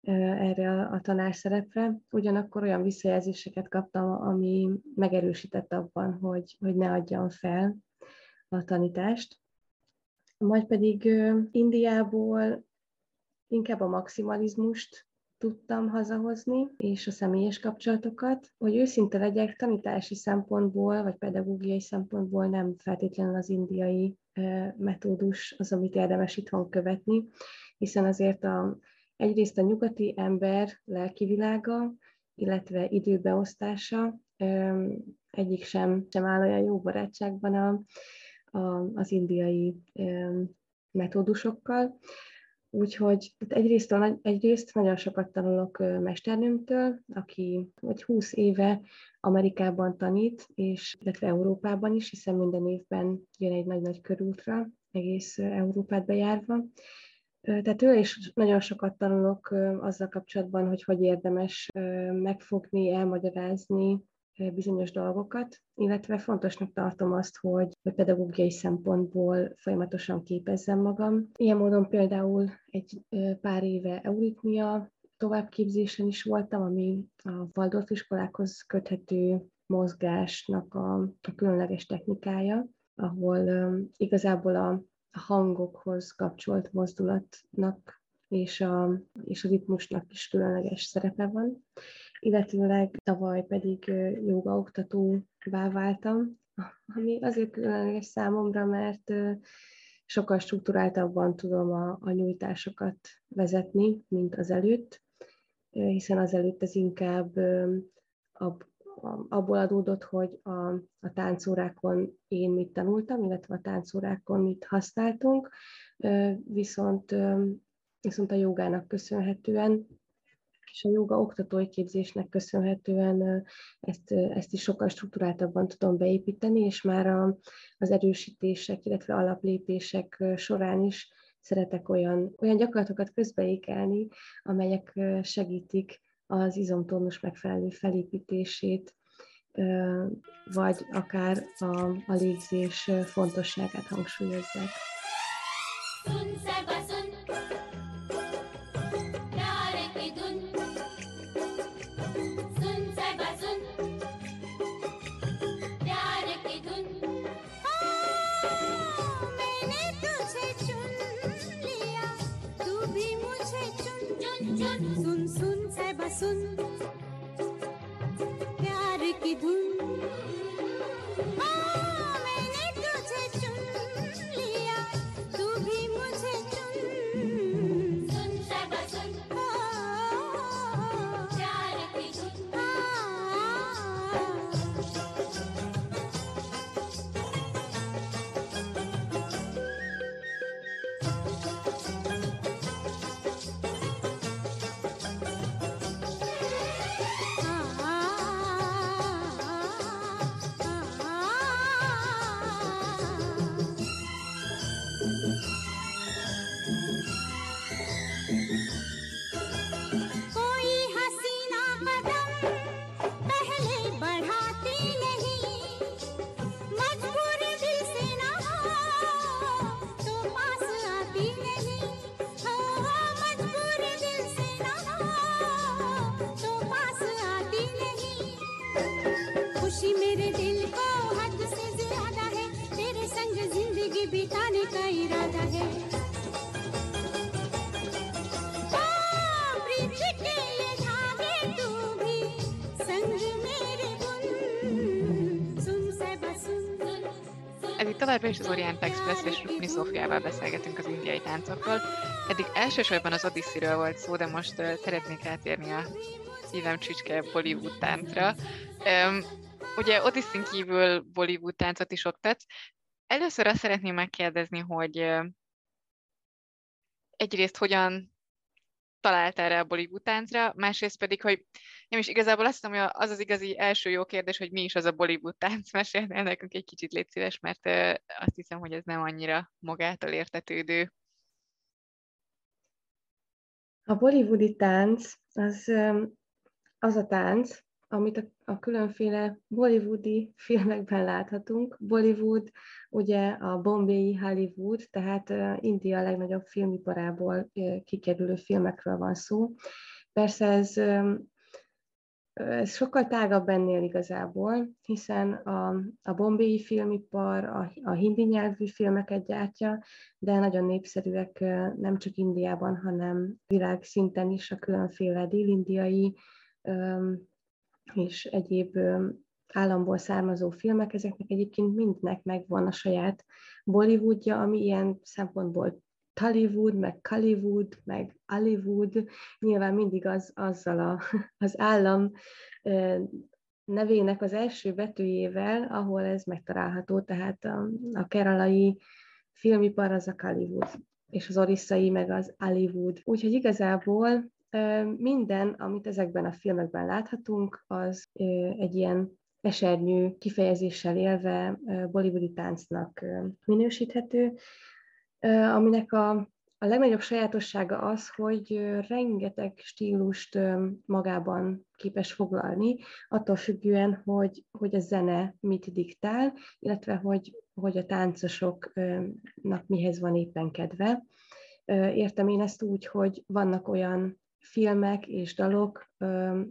erre a, a tanárszerepre. Ugyanakkor olyan visszajelzéseket kaptam, ami megerősített abban, hogy, hogy ne adjam fel a tanítást. Majd pedig Indiából inkább a maximalizmust tudtam hazahozni, és a személyes kapcsolatokat. Hogy őszinte legyek, tanítási szempontból, vagy pedagógiai szempontból nem feltétlenül az indiai metódus az, amit érdemes itthon követni, hiszen azért a, egyrészt a nyugati ember lelki világa, illetve időbeosztása egyik sem, sem áll olyan jó barátságban a, a, az indiai metódusokkal. Úgyhogy egyrészt, egyrészt nagyon sokat tanulok mesternőmtől, aki vagy 20 éve Amerikában tanít, és illetve Európában is, hiszen minden évben jön egy nagy-nagy körútra, egész Európát bejárva. Tehát tőle is nagyon sokat tanulok azzal kapcsolatban, hogy hogy érdemes megfogni, elmagyarázni bizonyos dolgokat, illetve fontosnak tartom azt, hogy pedagógiai szempontból folyamatosan képezzem magam. Ilyen módon például egy pár éve euritmia továbbképzésen is voltam, ami a Waldorf iskolákhoz köthető mozgásnak a, a különleges technikája, ahol um, igazából a, hangokhoz kapcsolt mozdulatnak és a, és a ritmusnak is különleges szerepe van illetőleg tavaly pedig joga oktatóvá váltam, ami azért különleges számomra, mert sokkal struktúráltabban tudom a, a nyújtásokat vezetni, mint az előtt, hiszen az előtt ez inkább ab, abból adódott, hogy a, a táncórákon én mit tanultam, illetve a táncórákon mit használtunk, viszont, viszont a jogának köszönhetően és a joga oktatói képzésnek köszönhetően ezt, ezt is sokkal struktúráltabban tudom beépíteni, és már a, az erősítések, illetve alaplépések során is szeretek olyan, olyan gyakorlatokat közbeékelni, amelyek segítik az izomtónus megfelelő felépítését, vagy akár a, a légzés fontosságát hangsúlyozzák. Továbbra is az Orient Express és Rukni Szófiával beszélgetünk az indiai táncokról. Eddig elsősorban az Odyssey-ről volt szó, de most uh, szeretnék átérni a szívem csücske Bollywood táncra. Um, ugye Odyssey kívül Bollywood táncot is oktatsz. Először azt szeretném megkérdezni, hogy uh, egyrészt hogyan találtál rá a Bollywood táncra, másrészt pedig, hogy nem is igazából azt hiszem, hogy az az igazi első jó kérdés, hogy mi is az a Bollywood tánc, mesélnél nekünk egy kicsit légy szíves, mert azt hiszem, hogy ez nem annyira magától értetődő. A bollywoodi tánc az, az a tánc, amit a, a különféle bollywoodi filmekben láthatunk. Bollywood ugye a Bombay Hollywood, tehát India legnagyobb filmiparából kikerülő filmekről van szó. Persze ez ez sokkal tágabb ennél igazából, hiszen a, a bombéi filmipar a, a hindi nyelvű filmeket gyártja, de nagyon népszerűek nem csak Indiában, hanem világszinten is a különféle dél-indiai és egyéb államból származó filmek, ezeknek egyébként mindnek megvan a saját Bollywoodja, ami ilyen szempontból Tollywood, meg Kaliwood, meg Hollywood, nyilván mindig az, azzal a, az állam nevének az első betűjével, ahol ez megtalálható, tehát a, a keralai filmipar az a Kaliwood. és az orisszai, meg az Hollywood. Úgyhogy igazából minden, amit ezekben a filmekben láthatunk, az egy ilyen esernyő kifejezéssel élve bollywoodi táncnak minősíthető, aminek a, a legnagyobb sajátossága az, hogy rengeteg stílust magában képes foglalni, attól függően, hogy, hogy a zene mit diktál, illetve hogy, hogy a táncosoknak mihez van éppen kedve. Értem én ezt úgy, hogy vannak olyan filmek és dalok,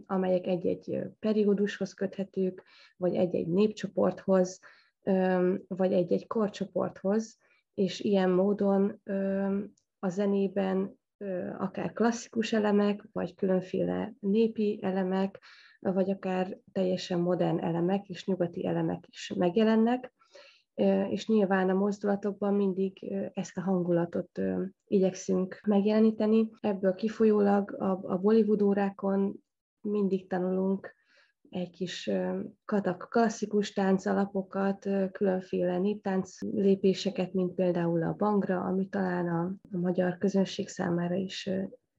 amelyek egy-egy periódushoz köthetők, vagy egy-egy népcsoporthoz, vagy egy-egy korcsoporthoz, és ilyen módon a zenében akár klasszikus elemek, vagy különféle népi elemek, vagy akár teljesen modern elemek és nyugati elemek is megjelennek, és nyilván a mozdulatokban mindig ezt a hangulatot igyekszünk megjeleníteni. Ebből kifolyólag a, a Bollywood órákon mindig tanulunk egy kis katak klasszikus táncalapokat, különféle néptánc lépéseket, mint például a bangra, ami talán a, a magyar közönség számára is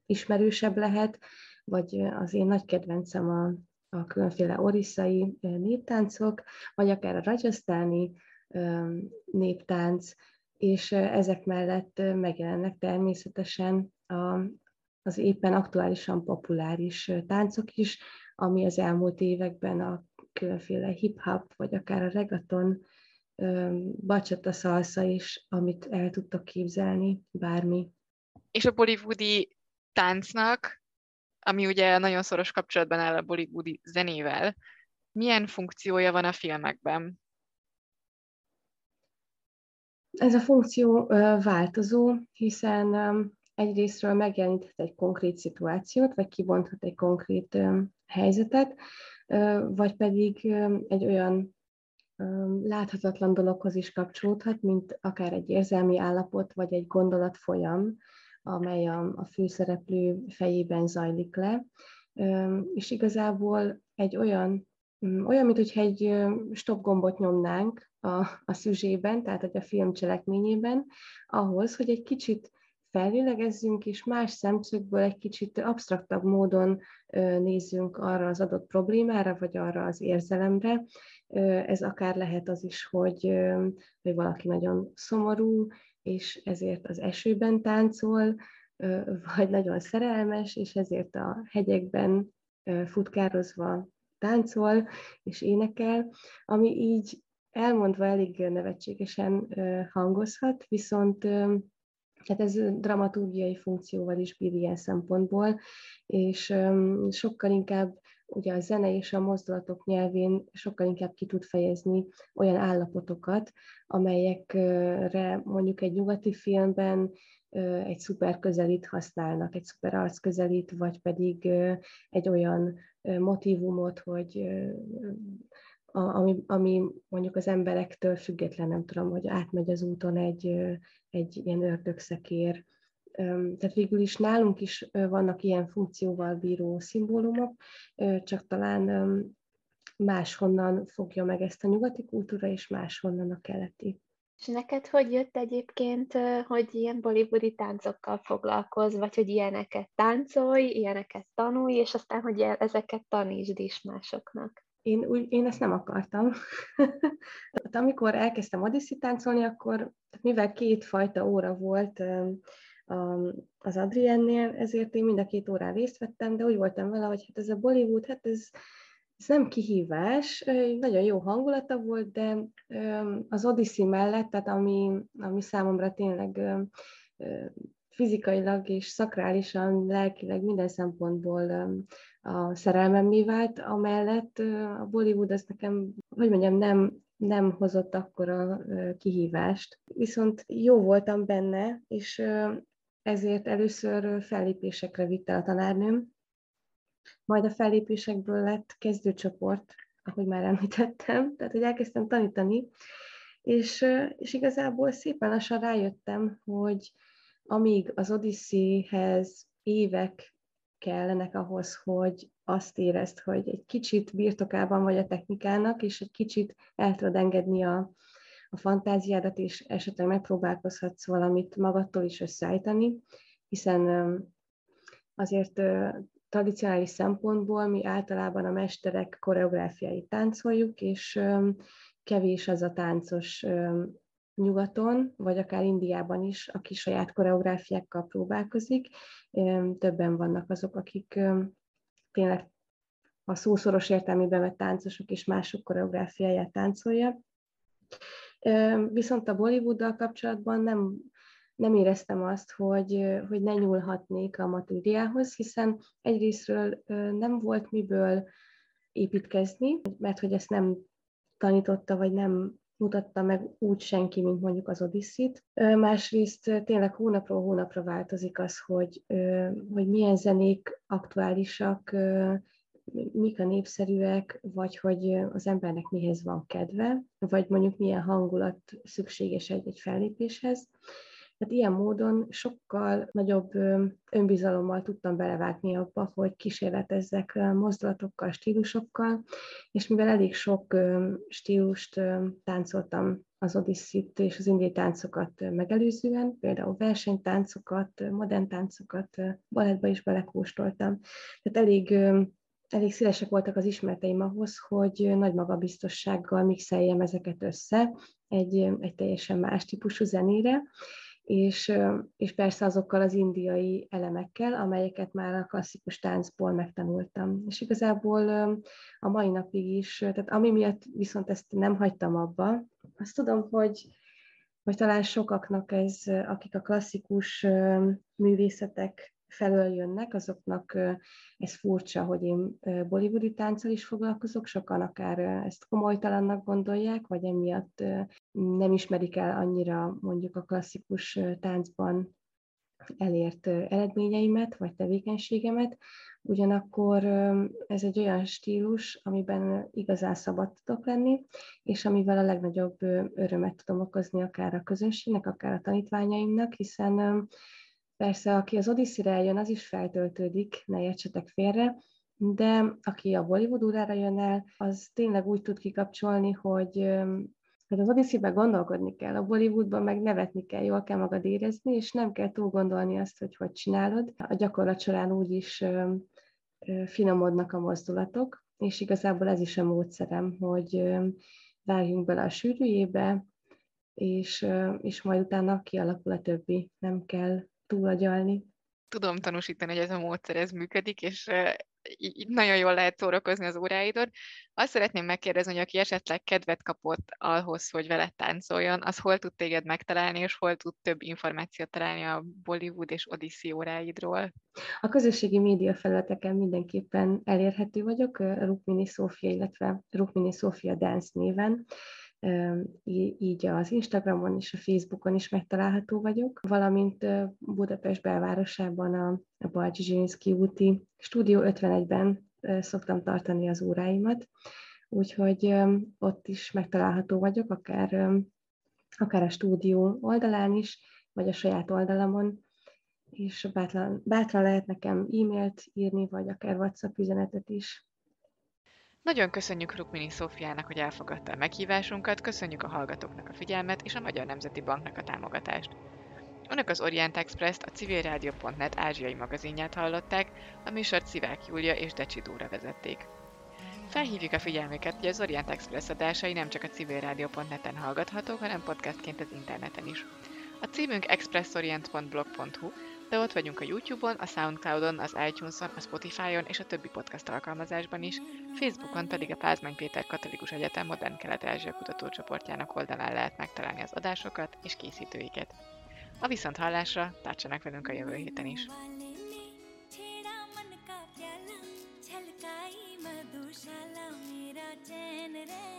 ismerősebb lehet, vagy az én nagy kedvencem a, a különféle orisszai néptáncok, vagy akár a rajasztáni néptánc, és ezek mellett megjelennek természetesen a, az éppen aktuálisan populáris táncok is, ami az elmúlt években a különféle hip-hop, vagy akár a regaton, bacsata szalsza is, amit el tudtok képzelni, bármi. És a bollywoodi táncnak, ami ugye nagyon szoros kapcsolatban áll a bollywoodi zenével, milyen funkciója van a filmekben? Ez a funkció változó, hiszen egyrésztről megjeleníthet egy konkrét szituációt, vagy kibonthat egy konkrét helyzetet, vagy pedig egy olyan láthatatlan dologhoz is kapcsolódhat, mint akár egy érzelmi állapot, vagy egy gondolatfolyam, amely a, a főszereplő fejében zajlik le. És igazából egy olyan, olyan, mint hogyha egy stop gombot nyomnánk a, a szüzsében, tehát hogy a film cselekményében, ahhoz, hogy egy kicsit fellélegezzünk, és más szemszögből egy kicsit absztraktabb módon nézzünk arra az adott problémára, vagy arra az érzelemre. Ez akár lehet az is, hogy, hogy valaki nagyon szomorú, és ezért az esőben táncol, vagy nagyon szerelmes, és ezért a hegyekben futkározva táncol és énekel, ami így elmondva elég nevetségesen hangozhat, viszont tehát ez dramaturgiai funkcióval is bír ilyen szempontból, és sokkal inkább ugye a zene és a mozdulatok nyelvén sokkal inkább ki tud fejezni olyan állapotokat, amelyekre mondjuk egy nyugati filmben egy szuper közelít használnak, egy szuper arc közelít, vagy pedig egy olyan motivumot, hogy ami, ami mondjuk az emberektől független, nem tudom, hogy átmegy az úton egy, egy ilyen ördögszekér. Tehát végül is nálunk is vannak ilyen funkcióval bíró szimbólumok, csak talán máshonnan fogja meg ezt a nyugati kultúra, és máshonnan a keleti. És neked hogy jött egyébként, hogy ilyen bollywoodi táncokkal foglalkoz, vagy hogy ilyeneket táncolj, ilyeneket tanulj, és aztán, hogy ezeket tanítsd is másoknak? Én, úgy, én ezt nem akartam. tehát amikor elkezdtem odiszi táncolni, akkor mivel két fajta óra volt az Adriennél, ezért én mind a két órán részt vettem, de úgy voltam vele, hogy hát ez a Bollywood, hát ez, ez nem kihívás, nagyon jó hangulata volt, de az Odyssey mellett, tehát ami, ami számomra tényleg fizikailag és szakrálisan, lelkileg minden szempontból a szerelmemmé vált, amellett a Bollywood az nekem, hogy mondjam, nem, nem hozott akkora kihívást. Viszont jó voltam benne, és ezért először fellépésekre vitt el a tanárnőm, majd a fellépésekből lett kezdőcsoport, ahogy már említettem, tehát hogy elkezdtem tanítani, és, és igazából szépen lassan rájöttem, hogy amíg az Odysseyhez évek kellenek ahhoz, hogy azt érezd, hogy egy kicsit birtokában vagy a technikának, és egy kicsit el tudod engedni a, a fantáziádat, és esetleg megpróbálkozhatsz valamit magadtól is összeállítani, hiszen azért tradicionális szempontból mi általában a mesterek koreográfiáit táncoljuk, és kevés az a táncos nyugaton, vagy akár Indiában is, aki saját koreográfiákkal próbálkozik. Többen vannak azok, akik tényleg a szószoros értelmében vett táncosok és mások koreográfiáját táncolja. Viszont a Bollywooddal kapcsolatban nem, nem éreztem azt, hogy, hogy ne nyúlhatnék a matériához, hiszen egyrésztről nem volt miből építkezni, mert hogy ezt nem tanította, vagy nem mutatta meg úgy senki, mint mondjuk az Odyssey-t. Másrészt tényleg hónapról hónapra változik az, hogy, hogy milyen zenék aktuálisak, mik a népszerűek, vagy hogy az embernek mihez van kedve, vagy mondjuk milyen hangulat szükséges egy-egy fellépéshez. Tehát ilyen módon sokkal nagyobb önbizalommal tudtam belevágni abba, hogy kísérletezzek mozdulatokkal, stílusokkal, és mivel elég sok stílust táncoltam az Odyssey-t és az indiai táncokat megelőzően, például versenytáncokat, modern táncokat, balettba is belekóstoltam. Tehát elég elég szélesek voltak az ismereteim ahhoz, hogy nagy magabiztossággal mixeljem ezeket össze egy, egy teljesen más típusú zenére, és, és persze azokkal az indiai elemekkel, amelyeket már a klasszikus táncból megtanultam. És igazából a mai napig is, tehát ami miatt viszont ezt nem hagytam abba, azt tudom, hogy, hogy talán sokaknak ez, akik a klasszikus művészetek felől jönnek, azoknak ez furcsa, hogy én bollywoodi tánccal is foglalkozok, sokan akár ezt komolytalannak gondolják, vagy emiatt nem ismerik el annyira mondjuk a klasszikus táncban elért eredményeimet, vagy tevékenységemet, ugyanakkor ez egy olyan stílus, amiben igazán szabad tudok lenni, és amivel a legnagyobb örömet tudom okozni akár a közönségnek, akár a tanítványaimnak, hiszen Persze, aki az Odyssey-re az is feltöltődik, ne értsetek félre, de aki a Bollywood órára jön el, az tényleg úgy tud kikapcsolni, hogy hogy az odyssey gondolkodni kell, a Bollywoodban meg nevetni kell, jól kell magad érezni, és nem kell túl gondolni azt, hogy hogy csinálod. A gyakorlat során úgy is finomodnak a mozdulatok, és igazából ez is a módszerem, hogy vágjunk bele a sűrűjébe, és, és majd utána kialakul a többi. Nem kell túlagyalni. Tudom tanúsítani, hogy ez a módszer ez működik, és így nagyon jól lehet szórakozni az óráidon. Azt szeretném megkérdezni, hogy aki esetleg kedvet kapott ahhoz, hogy veled táncoljon, az hol tud téged megtalálni, és hol tud több információt találni a Bollywood és Odyssey óráidról? A közösségi média felületeken mindenképpen elérhető vagyok, Rukmini Szófia, illetve Rukmini Szófia Dance néven így az Instagramon és a Facebookon is megtalálható vagyok, valamint Budapest belvárosában a, a Balcsi Zsirinszki úti Stúdió 51-ben szoktam tartani az óráimat, úgyhogy ott is megtalálható vagyok, akár, akár a stúdió oldalán is, vagy a saját oldalamon, és bátran, bátran lehet nekem e-mailt írni, vagy akár WhatsApp üzenetet is. Nagyon köszönjük Rukmini Szófiának, hogy elfogadta a meghívásunkat, köszönjük a hallgatóknak a figyelmet és a Magyar Nemzeti Banknak a támogatást. Önök az Orient Express-t, a civilrádió.net ázsiai magazinját hallották, a műsort Szivák Júlia és Decsi Dóra vezették. Felhívjuk a figyelmüket, hogy az Orient Express adásai nem csak a civilrádió.net-en hallgathatók, hanem podcastként az interneten is. A címünk expressorient.blog.hu, de ott vagyunk a YouTube-on, a Soundcloud-on, az iTunes-on, a Spotify-on és a többi podcast alkalmazásban is, Facebookon pedig a Pázmány Péter Katolikus Egyetem Modern Kelet-Ázsia Kutatócsoportjának oldalán lehet megtalálni az adásokat és készítőiket. A viszont hallásra tartsanak velünk a jövő héten is! चैन रे